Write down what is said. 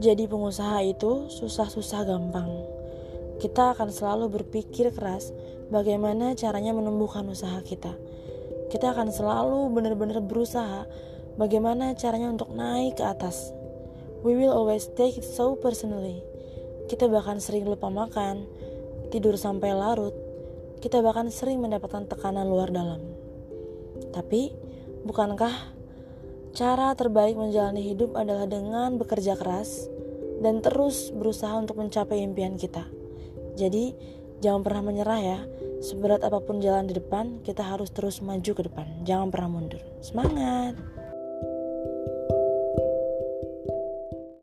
Jadi pengusaha itu susah-susah gampang. Kita akan selalu berpikir keras bagaimana caranya menumbuhkan usaha kita. Kita akan selalu benar-benar berusaha bagaimana caranya untuk naik ke atas. We will always take it so personally. Kita bahkan sering lupa makan, tidur sampai larut. Kita bahkan sering mendapatkan tekanan luar dalam. Tapi, bukankah Cara terbaik menjalani hidup adalah dengan bekerja keras dan terus berusaha untuk mencapai impian kita. Jadi, jangan pernah menyerah ya. Seberat apa pun jalan di depan, kita harus terus maju ke depan. Jangan pernah mundur. Semangat!